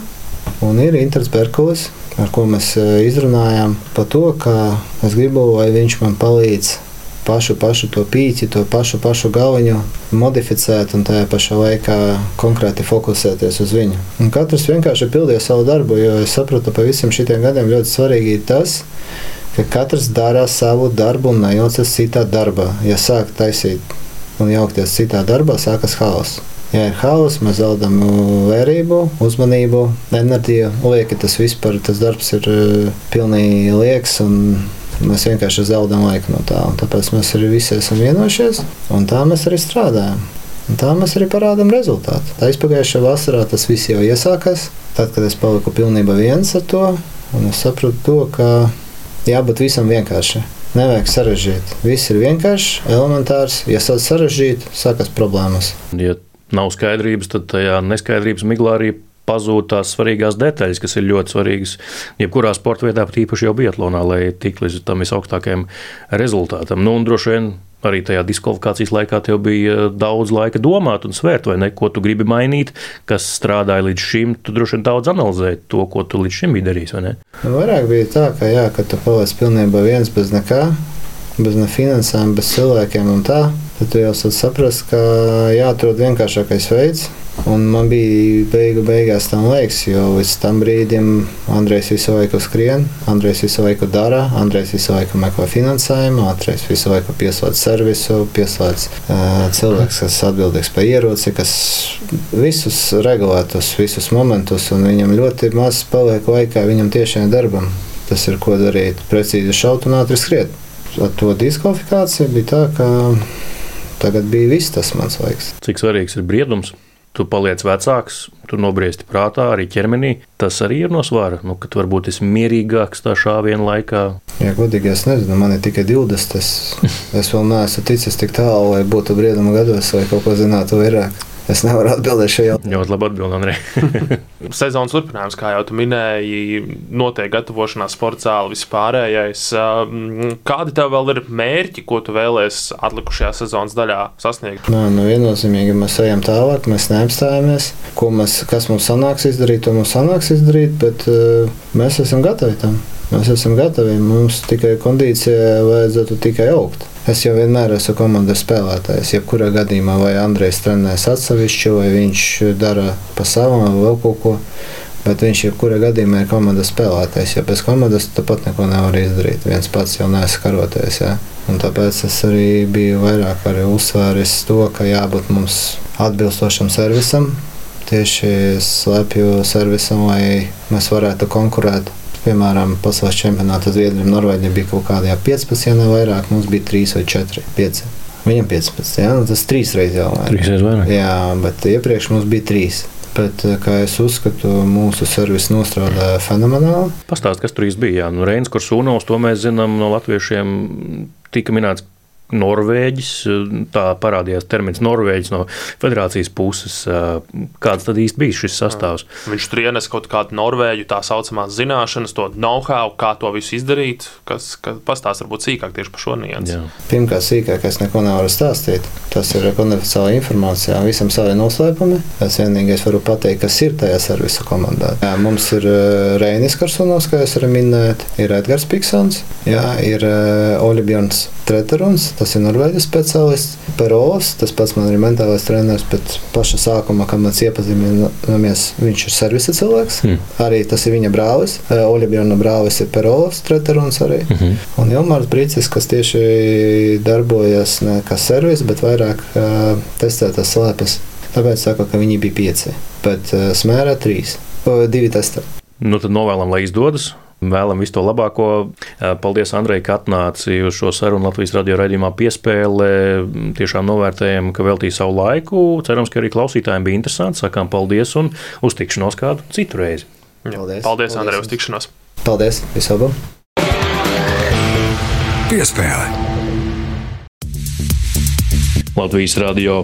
Un ir Inters Berkulis, ar ko mēs uh, izrunājām par to, ka es gribu, lai viņš man palīdz pašu, pašu to pīķi, to pašu, pašu galviņu modificēt un tajā pašā laikā konkrēti fokusēties uz viņu. Un katrs vienkārši pildīja savu darbu, jo es sapratu, pa visiem šiem gadiem ļoti svarīgi ir tas, ka katrs dara savu darbu un nejaucas citā darbā. Ja sāk taisīt un jaukties citā darbā, sākas haoss. Ja ir haoss, mēs zaudam vērību, uzmanību, enerģiju. Lieki tas vispār, tas darbs ir uh, pilnīgi liekas un Mēs vienkārši zaudējam laiku no tā. Tāpēc mēs arī visi esam vienojušies, un tā mēs arī strādājam. Un tā mēs arī parādām rezultātu. Tā izpagājušā vasarā tas viss jau iesākās. Tad, kad es paliku pilnībā viens ar to, un es sapratu to, ka jābūt visam vienkāršam. Nevajag sarežģīt. Viss ir vienkāršs, elementārs. Ja sāc sarežģīt, sākas problēmas. Ja nav skaidrības, tad tajā neskaidrības miglā arī pazūd tās svarīgās detaļas, kas ir ļoti svarīgas jebkurā sporta vietā, pat īpaši jau biatlonā, lai tiktu līdz tam visaugstākajam rezultātam. Nu, arī tajā diskvalifikācijas laikā tev bija daudz laika domāt un svērt, vai ne, ko tu gribi mainīt, kas strādāja līdz šim. Tu droši vien daudz analizēji to, ko tu līdz šim biji darījis. Nu, vairāk bija tā, ka, jā, ka tu paliec pilnībā viens bez nekā, bez ne finansēm, bez cilvēkiem un tā. Tad tu jau saprati, ka jāatrod vienkāršākais veids, Un man bija beigu beigās tam liekas, jo līdz tam brīdim Andrejs visu laiku skrien, Andrejs visu laiku dara, Andrejs visu laiku meklē finansējumu, Andrejs visu laiku pieslēdz servisu, pieslēdz uh, cilvēks, kas atbildīgs par ieroci, kas visus regulētus, visus momentus, un viņam ļoti maz paliek laika viņam tiešām darbam. Tas ir ko darīt, precīzi šaut un ātri skriet. Ar to diskvalifikāciju bija tā, ka tagad bija viss tas mans laiks. Cik svarīgs ir briedums? tu paliec vecāks, tu nobriesti prātā, arī ķermenī. Tas arī ir no svara, nu, ka tu varbūt esi mierīgāks tā šāviena laikā. Jā, godīgi es nezinu, man ir tikai 20. Es, es vēl neesmu ticis tik tālu, lai būtu brieduma gados vai kaut ko zinātu vairāk. Es nevaru atbildēt šo jautājumu. Ļoti labi atbildēt, Andrej. <laughs> Sezonas turpinājums, kā jau tu minēji, notiek gatavošanās sporta zāle, vispārējais. Um, kādi tev vēl ir mērķi, ko tu vēlēsies atlikušajā sezonas daļā sasniegt? Nē, nu viennozīmīgi mēs ejam tālāk, mēs neapstājamies. Ko mēs, kas mums sanāks izdarīt, to mums sanāks izdarīt, bet uh, mēs esam gatavi tam. Mēs esam gatavi. Mums tikai kondīcijai vajadzētu tikai augt. Es jau vienmēr esmu komandas spēlētājs. Jebkurā gadījumā, vai Andrejs trenēs atsevišķi, vai viņš dara pa savam, vai vēl kaut ko. Bet viņš jebkurā gadījumā ir komandas spēlētājs. Ja bez komandas tāpat neko nevar izdarīt. Viens pats jau neesmu karotājs. Ja? Un tāpēc es arī biju vairāk arī uzsvēris to, ka jābūt mums atbilstošam servisam, tieši slēpju servisam, lai mēs varētu konkurēt Piemēram, pasaules čempionāta Zviedrijam, Norvēģijam bija kaut kādā 15, ne vairāk, mums bija 3 vai 4, 5. Viņam 15, jā, nu, tas trīs reizes jau vairāk. Trīs reizes vairāk. Jā, bet iepriekš mums bija trīs. Bet, eh, kā es uzskatu, mūsu servis nostrādāja fenomenāli. Pastāstiet, kas tur bija. Jā, nu, Reins Kursūnovs, to mēs zinām no latviešiem, tika minēts Norvēģis. Tā parādījās termins Norvēģis no federācijas puses. Kāds tad īsti bija šis sastāvs? Viņš tur ienes kaut kādu norvēģu tā saucamās zināšanas, to know-how, kā to visu izdarīt. Kas, kas pastāsta varbūt sīkāk tieši par šo niansu. Pirmkārt, sīkāk es neko nevaru stāstīt. Tas ir konfidenciāla informācija. Visam savi noslēpumi. Es vienīgais varu pateikt, kas ir tajā servisa komandā. Jā, mums ir Reinis Karsunovs, kā jūs arī minējāt, ir Edgars Piksons, jā, ir Olibjons Treteruns, tas ir Norvēģijas speciālists, Perovs, tas pats man ir mentālais treneris, bet paša sākumā, kad mēs iepazināmies, viņš ir servisa cilvēks. Mm. Arī tas ir viņa brālis. Olibjona brālis ir Perovs Treteruns arī. Mm -hmm. Un Ilmārs Brīcis, kas tieši darbojas ne kā servis, bet vairāk uh, testētas slēpes. Tāpēc saku, ka viņi bija pieci, bet uh, smērā trīs, divi testi. Nu, tad novēlam, lai izdodas. Vēlam visu to labāko. Paldies, Andrej, ka atnāci uz šo sarunu Latvijas radio raidījumā piespēlē. Tiešām novērtējam, ka veltīji savu laiku. Cerams, ka arī klausītājiem bija interesanti. Sakām paldies un uz tikšanos kādu citu reizi. Paldies, paldies Andrej, uz tikšanos. Paldies, vislabāk! Piespēle! Latvijas radio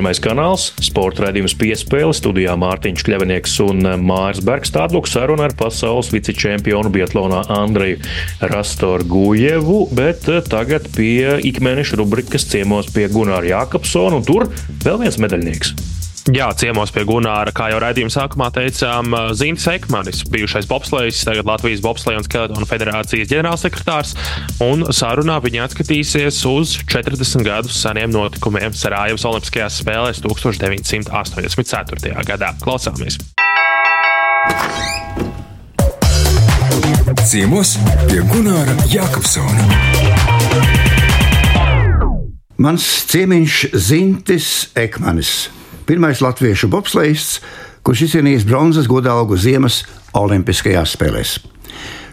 Pirmais kanāls, sporta raidījums piespēle, studijā Mārtiņš Kļavinieks un Mārs Bergs. Tālāk saruna ar pasaules vicečempionu Bietlānā Andreju Rastoru Gujevu, bet tagad pie ikmēneša rubrikas ciemos pie Gunāra Jākapsona, un tur vēl viens medaļnieks. Jā, ciemos pie Gunāra, kā jau raidījuma sākumā teicām, Zīns Ekmanis, bijušais bobslēgs, tagad Latvijas bobslēga un skeletonu federācijas ģenerālsekretārs, un sarunā viņi atskatīsies uz 40 gadus seniem notikumiem Sarājevas Olimpiskajās spēlēs 1984. gadā. Klausāmies! Ciemos pie Gunāra Jākapsona. Mans ciemiņš Zintis Ekmanis pirmais latviešu bobslēgs, kurš izcīnījis bronzas godalgu Ziemas Olimpiskajās spēlēs.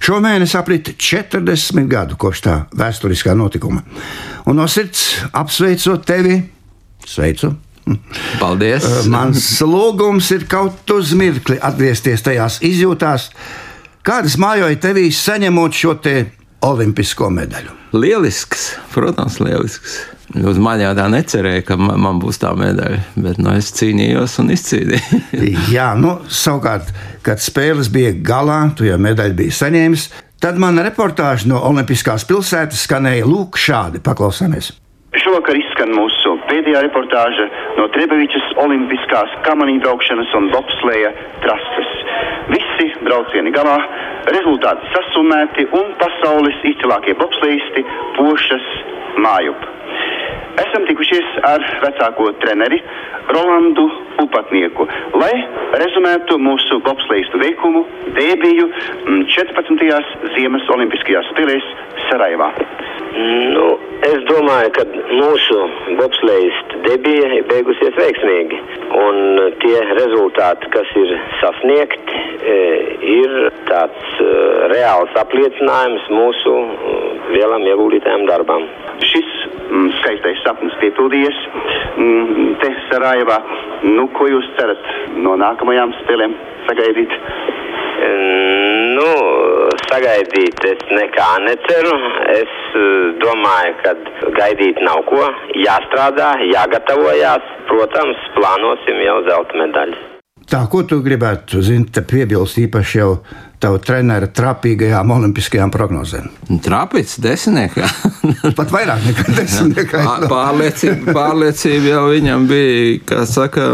Šomēnes aprit 40 gadu kopš tā vēsturiskā notikuma. Un no sirds apsveicot tevi, sveicu! Paldies! Mans lūgums ir kaut uz mirkli atgriezties tajās izjūtās, kādas mājoja tevī saņemot šo te olimpisko medaļu. Lielisks, protams, lielisks. Uz mani jau tā necerēja, ka man, man būs tā medaļa, bet nu, es cīnījos un izcīnīju. <laughs> Jā, nu, savukārt, kad spēles bija galā, tu jau medaļu biji saņēmis, tad man reportāža no Olimpiskās pilsētas skanēja lūk šādi. Paklausāmies! Šovakar izskan mūsu pēdējā reportāža no Trebevičas Olimpiskās kamaniņbraukšanas un bobsleja trases. Visi braucieni galā, rezultāti sasumēti un pasaules izcilākie bobsleisti pošas mājup. Esam tikušies ar vecāko treneri Rolandu Upatnieku, lai rezumētu mūsu bobsleistu veikumu debiju 14. Ziemas Olimpiskajās spēlēs Sarajevā. Nu, es domāju, ka mūsu bobsleistu debija ir beigusies veiksmīgi. Un tie rezultāti, kas ir sasniegti, ir tāds reāls apliecinājums mūsu lielam ieguldītajam darbam. Šis mm, skaistais sapnis piepildījies mm, te Sarajevā. Nu, ko jūs cerat no nākamajām spēlēm sagaidīt? Nu, sagaidīt es nekā neceru. Es domāju, ka gaidīt nav ko. Jāstrādā, jāgatavojās. Protams, plānosim jau zelta medaļas. Tā, ko tu gribētu zināt, piebilst īpaši jau tavu treneru trapīgajām olimpiskajām prognozēm? Trapīts, desmitniekā. <laughs> Pat vairāk nekā desmitniekā. pārliecība, pārliecība jau viņam bija, kā saka,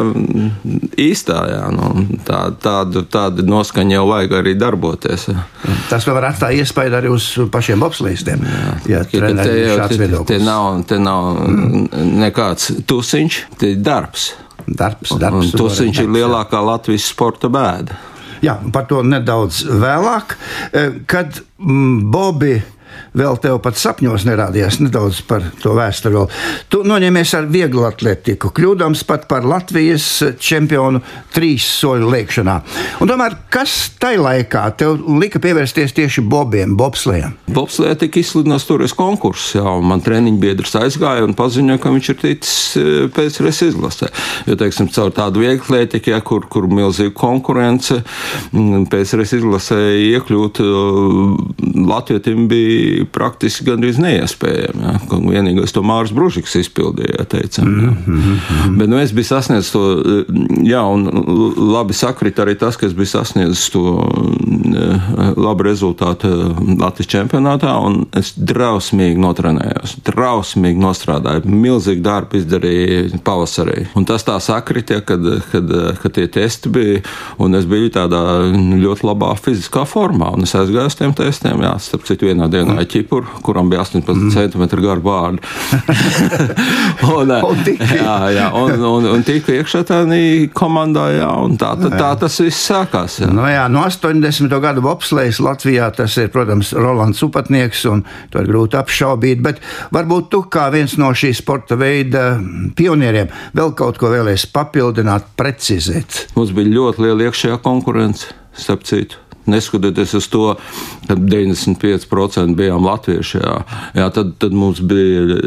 īstā. Jā, nu, tā, tādu, tādu noskaņu jau vajag arī darboties. Jā. Tas var atstāt iespēju arī uz pašiem bobslīstiem. Jā, te, jau, te, te nav, te nav mm. nekāds tusiņš, te ir darbs. Darbs, darbs, un tas viņš ir lielākā Latvijas sporta bēda. Jā, par to nedaudz vēlāk. Kad mm, Bobi vēl tev pat sapņos nerādījās nedaudz par to vēsturi. Tu noņēmies ar vieglu atletiku, kļūdams pat par Latvijas čempionu trīs soļu lēkšanā. Un tomēr, kas tajā laikā tev lika pievērsties tieši bobiem, bobslējiem? Bobslējā tika izsludināts toreiz konkurss, jā, un man treniņu biedrs aizgāja un paziņoja, ka viņš ir ticis pēc reizes izlasē. Jo, teiksim, caur tādu vieglu atletiku, ja, kur, kur milzīga konkurence, reizes izlasē iekļūt Latvijam bija bija praktiski gandrīz neiespējami. Ja? Vienīgais to Mārs Bružiks izpildīja, teicam. Ja? Mm -hmm. Bet nu, es biju sasniedzis to, jā, un labi sakrit arī tas, ka es biju sasniedzis to labu rezultātu Latvijas čempionātā, un es drausmīgi notrenējos, drausmīgi nostrādāju, milzīgi darbu izdarīju pavasarī. Un tas tā sakritie, kad, kad, kad tie testi bija, un es biju tādā ļoti labā fiziskā formā, un es aizgāju uz tiem testiem, jā, starp citu vienā dienā mm. ķipuru, kuram bija 18 mm. cm garu vārdu. <laughs> un, <laughs> jā, jā, un, un, un tika iekšā tādā komandā, jā, un tā, tā, tā tas viss sākās. Jā. No, jā, no 80. gada bobslējas Latvijā tas ir, protams, Rolands Upatnieks, un to ir grūti apšaubīt, bet varbūt tu kā viens no šī sporta veida pionieriem vēl kaut ko vēlēs papildināt, precizēt. Mums bija ļoti liela iekšējā konkurence, starp citu. Neskatoties uz to, ka 95% bijām latvieši, jā, jā, tad, tad mums bija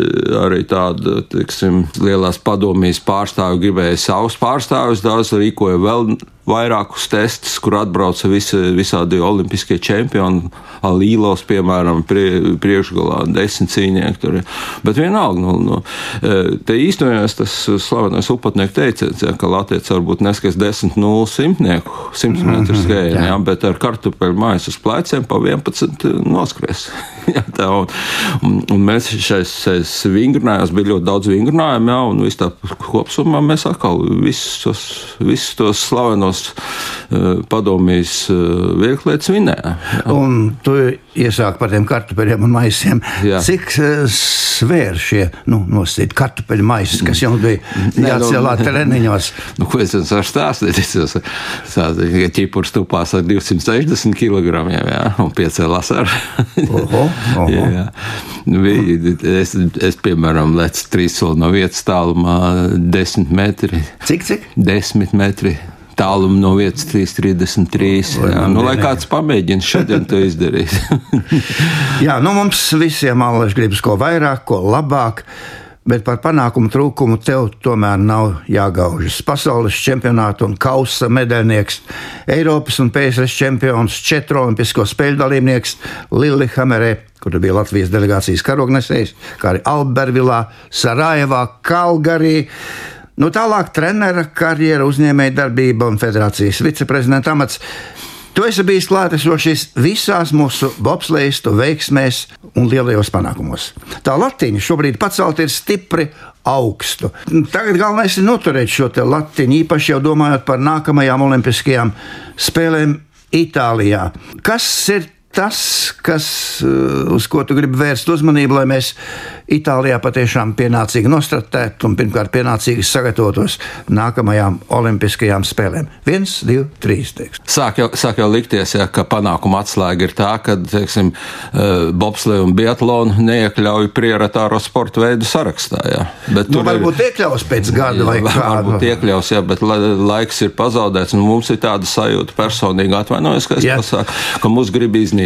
arī tāda, teiksim, lielās padomjas pārstāvja, gribēja savus pārstāvjus, daudz rīkoja vēl vairākus testus, kur atbrauca visi, visādi olimpiskie čempioni, Līlos, piemēram, prie, priekšgalā, desmit cīnieki. Tur. Bet vienalga, nu, nu, te īstenojās tas slavenais upatnieku teiciens, ja, ka Latvijas varbūt neskais 10 0 simtnieku, 100 metru skējienu, ja, bet ar kartupeļu mājas uz pleciem pa 11 noskries. <laughs> ja, tā, un, un, un mēs šais, šais vingrinājumos bija ļoti daudz vingrinājumu, ja, un viss tā kopsumā mēs atkal visus tos, visus tos slavenos tās uh, padomjas uh, vieglietas vinēja. Un tu iesāki par tiem kartupeļiem un maisiem. Jā. Cik uh, svēr šie nu, nosacīti kartupeļu maisi, kas jums bija <laughs> nu, jāatcelā treniņos? <laughs> Nu, ko es jums varu stāstīt? Es jums stāstīju, ka ķipurs tupās ar 260 kg, jā, un piecēlās ar. <laughs> oho, oho. jā, jā. Bija, es, es, piemēram, lecu trīs soli no vietas tālumā, desmit metri. Cik, cik? Desmit metri tālumu no vietas 333. Jā, nu, lai kāds pamēģina šodien to izdarīt. <laughs> jā, nu mums visiem allaž gribas ko vairāk, ko labāk. Bet par panākumu trūkumu tev tomēr nav jāgaužas. Pasaules čempionāta un kausa medaļnieks, Eiropas un PSRS čempions, četru olimpisko spēļu dalībnieks Lillehammerē, kur bija Latvijas delegācijas karognesējs, kā arī Albervilā, Sarajevā, Kalgarī. Nu, tālāk, trenera karjera, uzņēmēja darbība un federācijas viceprezidenta amats. Tu esi bijis klātesošs visās mūsu bobslēgstu veiksmēs un lielajos panākumos. Tā latiņa šobrīd pacelt ir stipri augstu. Tagad galvenais ir noturēt šo latiņu, īpaši jau domājot par nākamajām Olimpiskajām spēlēm Itālijā. Kas ir tas, kas, eh, uz ko tu gribi vērst uzmanību, lai mēs Itālijā patiešām pienācīgi nostratētu un pirmkārt pienācīgi sagatavotos nākamajām Olimpiskajām spēlēm. Viens, divi, trīs. Teiks. Sāk jau, sāk jau likties, ja, ka panākuma atslēga ir tā, ka teiksim, eh, bobsleja un biatlonu neiekļauj prioritāro sporta veidu sarakstā. Ja. Bet nu, varbūt ir, iekļaus pēc gada jā, vai kā. Varbūt iekļaus, jā, bet laiks ir pazaudēts. Mums ir tāda sajūta personīgi atvainojos, ka es pasaku, ka mūs grib iznīcināt.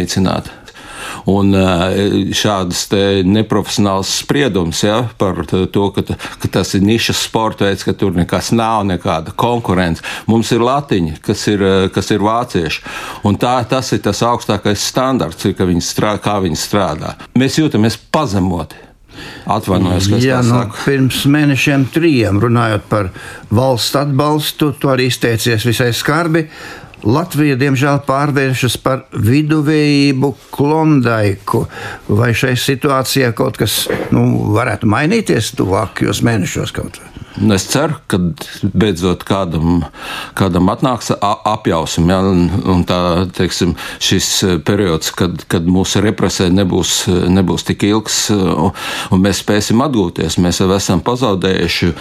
Un eh, šādas neprofesionāls spriedums ja, par to, ka, ka tas ir nišas sporta veids, ka tur nekas nav, nekāda konkurence. Mums ir latiņi, kas ir, kas ir vācieši. Un tā, tas ir tas augstākais standarts, ka viņi strādā, kā viņi strādā. Mēs jūtamies pazemoti. Atvainojos, ka Jā, nu, pirms mēnešiem trijiem runājot par valsts atbalstu, tu arī izteicies visai skarbi. Latvija, diemžēl, pārvēršas par viduvējību klondaiku. Vai šai situācijā kaut kas nu, varētu mainīties tuvākajos mēnešos kaut vai? Nu, es ceru, ka beidzot kādam, kādam atnāks apjausim. Ja, un, un tā, teiksim, šis periods, kad, kad mūsu represē nebūs, nebūs tik ilgs, un mēs spēsim atgūties. Mēs jau esam pazaudējuši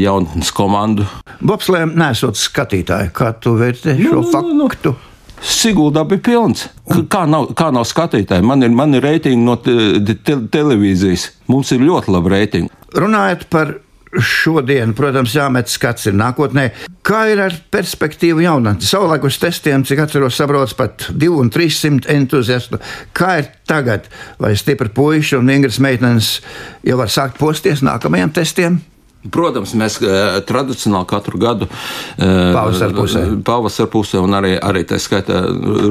jaunatnes komandu. Bobslēm nesot skatītāji, kā tu vērtē šo nu, faktu? Nu, nu. Siguldā bija pilns. Kā nav, kā nav skatītāji? Man ir, man ir reitingi no te, te, televīzijas. Mums ir ļoti labi reitingi. Runājot par šodien, protams, jāmet skats ir nākotnē. Kā ir ar perspektīvu jaunatni? Savulaik uz testiem, cik atceros, sabrauc pat 200 un 300 entuziastu. Kā ir tagad? Vai stipri puiši un vingras meitenes jau var sākt posties nākamajiem testiem? Protams, mēs uh, tradicionāli katru gadu uh, pavasarī pusē. Un arī, arī tā skaitā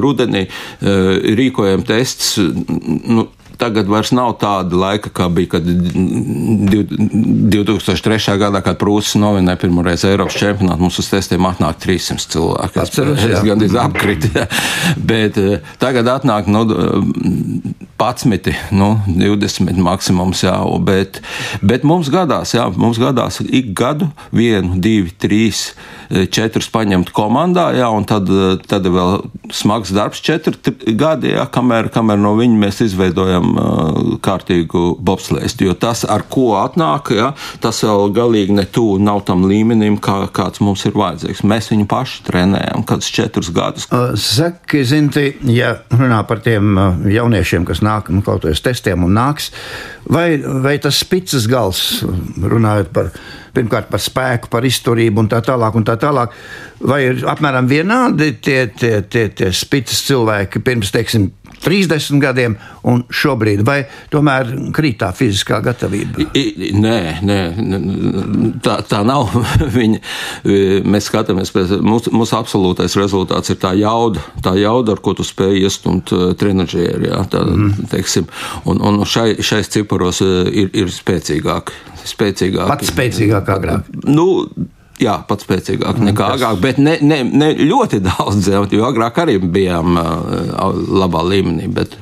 rudenī uh, rīkojam tests. Nu, tagad vairs nav tāda laika, kā bija, kad 2003. gadā, kad Prūsis novinēja pirmoreiz Eiropas čempionātu, mums uz testiem atnāk 300 cilvēki. Atceros, es jā. gandrīz apkrītu, jā. bet eh, tagad atnāk nu, 11, nu, 20 maksimums, jā, bet, bet mums gadās, jā, mums gadās ik gadu vienu, divi, trīs, četrus paņemt komandā, jā, un tad, eh, tad vēl smags darbs četri gadi, jā, kamēr, kamēr no viņa mēs izveidojam uh, kārtīgu bobslēstu, jo tas, ar ko atnāk, jā, tas vēl galīgi ne tuvu nav tam līmenim, kā, kāds mums ir vajadzīgs. Mēs viņu paši trenējam, kādus četrus gadus. Saki, Zinti, ja runā par tiem jauniešiem, kas nāk nu, kaut kādiem testiem un nāks, vai, vai tas spicas gals, runājot par, pirmkārt par spēku, par izturību un tā tālāk, un tā tālāk, vai ir apmēram vienādi tie, tie, tie, tie spicas cilvēki? Pirms, teiksim, 30 gadiem un šobrīd, vai tomēr krīt tā fiziskā gatavība? I, i, nē, nē, tā, tā nav. <laughs> Viņa, mēs skatāmies, pēc mūsu, mūsu absolūtais rezultāts ir tā jauda, tā jauda ar ko tu spēj iestumt uh, trenižeri. Jā, tā, mm. teiksim, un, un šai, šais ciparos uh, ir, ir spēcīgāk. spēcīgāk. Pats spēcīgāk agrāk. Nu, Jā, pats spēcīgāk nekā agrāk, bet ne, ne, ne ļoti <laughs> daudz, jo agrāk arī bijām uh, labā līmenī, bet,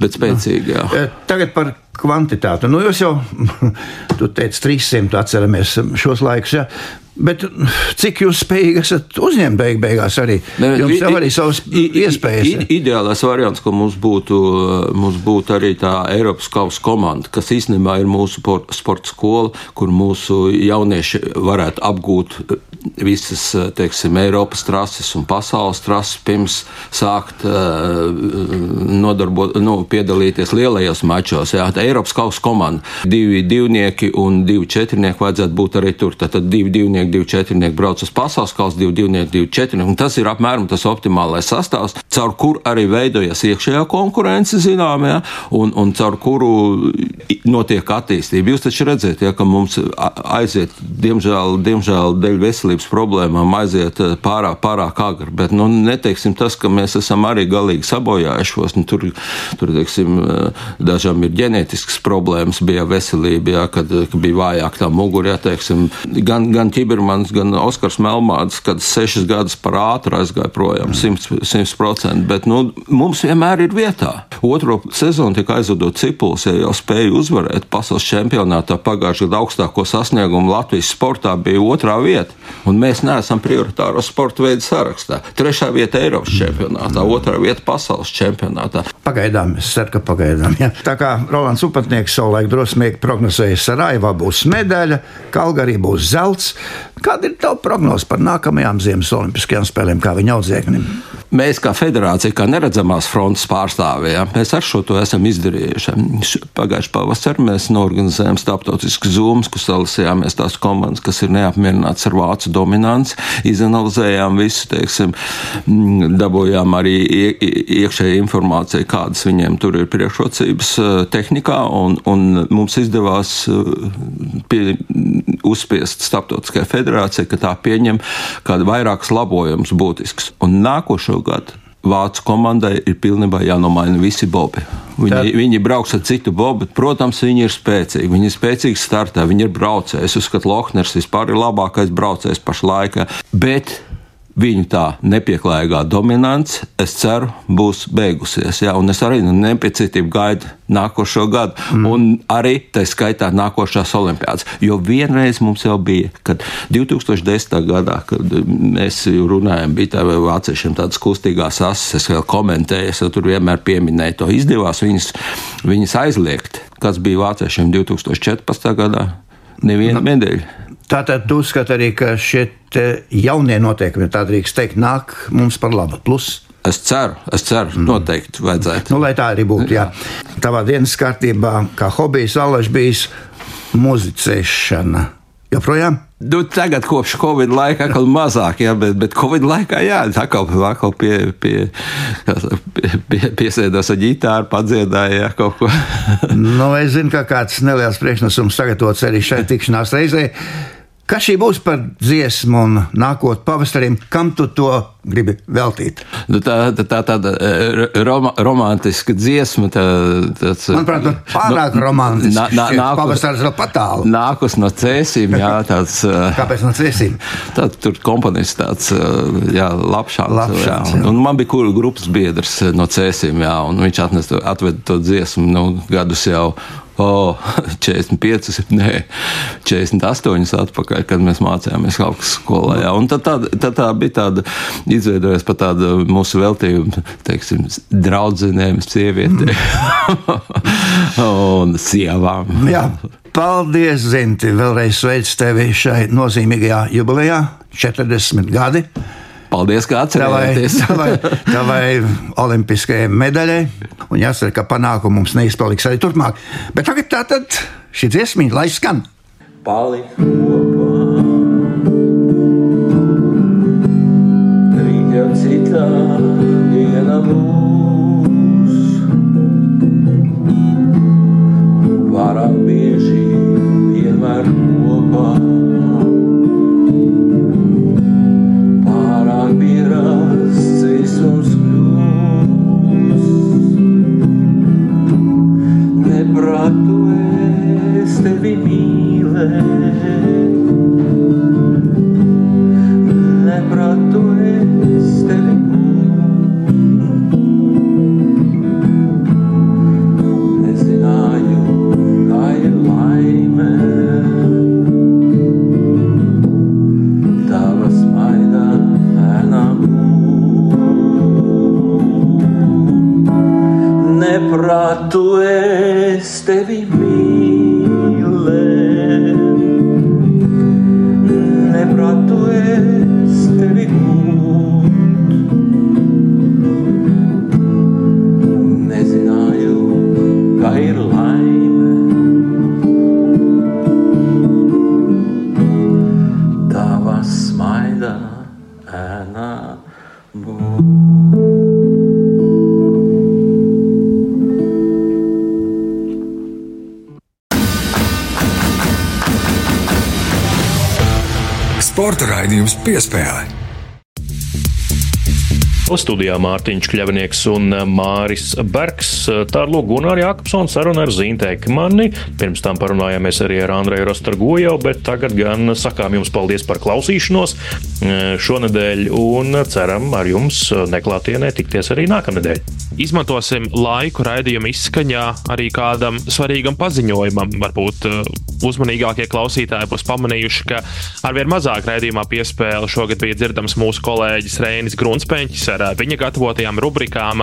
bet spēcīgi. Jā. Tagad par kvantitāti. Nu, jūs jau, <laughs> teici, 300 atceramies šos laikus. Ja? Bet cik jūs spējīgi esat uzņemt beig beigās arī? Ne, Jums i- jau i- arī savas i- i- iespējas. i- Ideālais variants, ka mums būtu, mums būtu arī tā Eiropas kausa komanda, kas īstenībā ir mūsu por- sporta skola, kur mūsu jaunieši varētu apgūt visas teiksim, Eiropas trases un pasaules trases, pirms sākt uh, nodarbot, nu, piedalīties lielajos mačos. Jā, tā Eiropas kausa komanda, divi divnieki un divi četrnieki vajadzētu būt arī tur. Tad divi divnieki, divi četrnieki brauc uz pasaules kausa, divi divnieki, divi četrnieki. Tas ir apmēram tas optimālais sastāvs, caur kur arī veidojas iekšējā konkurence, zinām, ja, un, un caur kuru notiek attīstība. Jūs taču redzat, ja, ka mums aiziet, diemžēl, diemžēl dēļ veselības problēmām, aiziet eh, pārāk, pārāk agri. Bet nu, neteiksim tas, ka mēs esam arī galīgi sabojājušos. Nu, tur, tur teiksim, eh, dažām ir ģenētiskas problēmas, bija veselība, ja, kad, kad bija vājāk tā mugurā. Ja, teiksim, gan, gan Čibermans, gan Oskars Melmāds, kad sešas gadus par ātru aizgāja projām, 100%. Bet nu, mums vienmēr ir vietā. Otro sezonu tika aizvedot cipuls, ja jau spēja uzvarēt pasaules čempionātā pagājušajā gadā augstāko sasniegumu Latvijas sportā bija otrā vieta. Un mēs neesam prioritāro sporta veidu sarakstā. Trešā vieta Eiropas čempionātā, otrā vieta pasaules čempionātā. Pagaidām, es ceru, ka pagaidām. Ja. Tā kā Rolands Upatnieks savulaik drosmīgi prognozēja, Sarajevā būs medaļa, Kalgarī būs zelts. Kāda ir tava prognoze par nākamajām Ziemas Olimpiskajām spēlēm, kā viņa audzēknim? Mēs, kā federācija, kā neredzamās frontes pārstāvjiem, mēs ar šo to esam izdarījuši. Pagājušajā pavasarī mēs norganizējām starptautisku zūmu, kur salasījāmies tās komandas, kas ir neapmierinātas ar vācu dominanci, izanalizējām visu, teiksim, mm, dabūjām arī ie- ie- iekšēju informāciju, kādas viņiem tur ir priekšrocības eh, tehnikā, un, un mums izdevās eh, pie, uzspiest starptautiskajai federācijai, ka tā pieņem kādu vairākus labojumus būtisks. Un nākošo gadu Vācu komandai ir pilnībā jānomaina visi bobi. Viņi, Tā- viņi brauks ar citu bobu. Protams, viņi ir spēcīgi. Viņi ir spēcīgi startā, viņi ir braucēji. Es uzskatu, Lohners vispār ir labākais braucējs pašlaik. Bet viņu tā nepieklājīgā dominance, es ceru, būs beigusies. Jā, un es arī ar nepacietību gaidu nākošo gadu, mm. un arī tā skaitā nākošās olimpiādas. Jo vienreiz mums jau bija, kad 2010. gadā, kad mēs runājām, bija tā vāciešiem tādas kustīgās asas, es vēl komentēju, es tur vienmēr pieminēju, to izdevās viņas, viņas aizliegt. Kas bija vāciešiem 2014. gadā? Neviena medaļa. Tātad tu uzskati arī, ka šie jaunie noteikumi, tā drīkst teikt, nāk mums par labu. Plus, Es ceru, es ceru, mm. noteikti vajadzētu. nu, lai tā arī būtu. Jā. Tavā dienas kārtībā, kā hobijs, alaž bijis muzicēšana. Joprojām? Nu, tagad, kopš Covid laika, atkal mazāk, jā, bet, bet Covid laikā, jā, atkal, atkal pie, pie, pie, pie, piesēdās ar ģitāru, padziedāja jā, kaut ko. <laughs> Nu, es zinu, ka kāds neliels priekšnesums sagatavots arī šai tikšanās reizē. Kas šī būs par dziesmu un nākotnē pavasarim, kam tu to gribi veltīt? Nu, tā tā, tā tāda e, roma, romantiska dziesma. Tā, tāds, Manuprāt, nu, pārāk nu, romantiski. nā- nā- Pavasaris vēl patālu. Nākus no cēsīm, jā, tāds. e, Kāpēc no cēsīm? Tad tur komponists tāds e, jā, labšāns. Labšāns, jā. jā. Un man bija kur grupas biedrs e, no cēsīm, jā, un viņš atnes, atveda to dziesmu nu, gadus jau. O, <laughs> 45, <laughs> nē, 48 atpakaļ, kad mēs mācījāmies augstas skolā. Jā. Un tad, tā, tad tā bija tāda izveidojusies pat tāda mūsu veltījuma, teiksim, draudzenēm, sievietēm <laughs> un sievām. Jā. Paldies, Zinti! Vēlreiz sveicu tevi šai nozīmīgajā jubilejā, 40 gadi. Paldies, ka Tavai, atcerējāties. tavai, tavai olimpiskajai medaļai. Un jācer, ka panākumi mums neizpaliks arī turpmāk. Bet tagad tā tad šī dziesmīņa, lai skan. Palikt kopā, rīt jau citā diena būs. Pārāk bieži vienmēr kopā. Nepratu es tevi Studijā Mārtiņš Kļavnieks un Māris Bergs. Tā ir lūk, Gunārs Jākapsons saruna ar Zīntu Ekmani. Pirms tam parunājāmies arī ar Andreju Rostargoju, bet tagad gan sakām jums paldies par klausīšanos eh, šonadēļ un ceram ar jums neklātienē tikties arī nākamnedēļ. Izmantosim laiku raidījuma izskaņā arī kādam svarīgam paziņojumam. Varbūt uh, uzmanīgākie klausītāji būs pamanījuši, ka arvien mazāk raidījumā piespēle šogad bija dzirdams mūsu kolēģis Reinis Grunspeņķis ar uh, viņa gatavotajām rubrikām.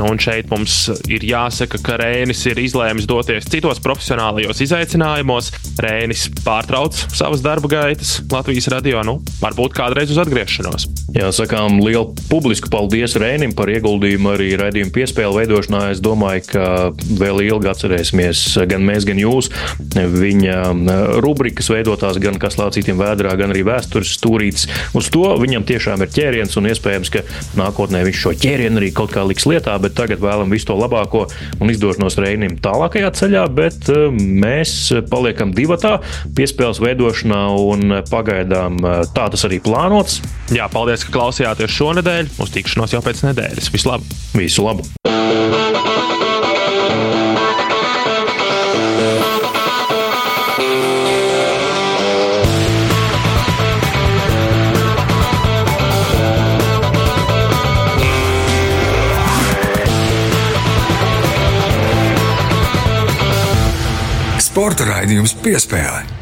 Nu, un šeit mums ir jāsaka, ka Reinis ir izlēmis doties citos profesionālajos izaicinājumos. Reinis pārtrauc savas darba gaitas Latvijas radio. Nu, varbūt kādreiz uz atgriešanos. Jā, sakām lielu publisku paldies Rēnim par ieguldījumu arī raidījuma piespēļu veidošanā. Es domāju, ka vēl ilgi atcerēsimies gan mēs, gan jūs viņa rubrikas veidotās, gan kas lācītiem vēdrā, gan arī vēstures stūrītes. Uz to viņam tiešām ir ķēriens un iespējams, ka nākotnē viņš šo ķērienu arī kaut kā liks lietā, bet tagad vēlam visu to labāko un izdošanos Reinim tālākajā ceļā, bet mēs paliekam divatā piespēles veidošanā un pagaidām tā tas arī plānots. Jā, paldies, ka klausījāties šonadēļ. Uz tikšanos jau pēc nedēļas. Vislabāk! Visu labu! Sporta raidījums piespēle.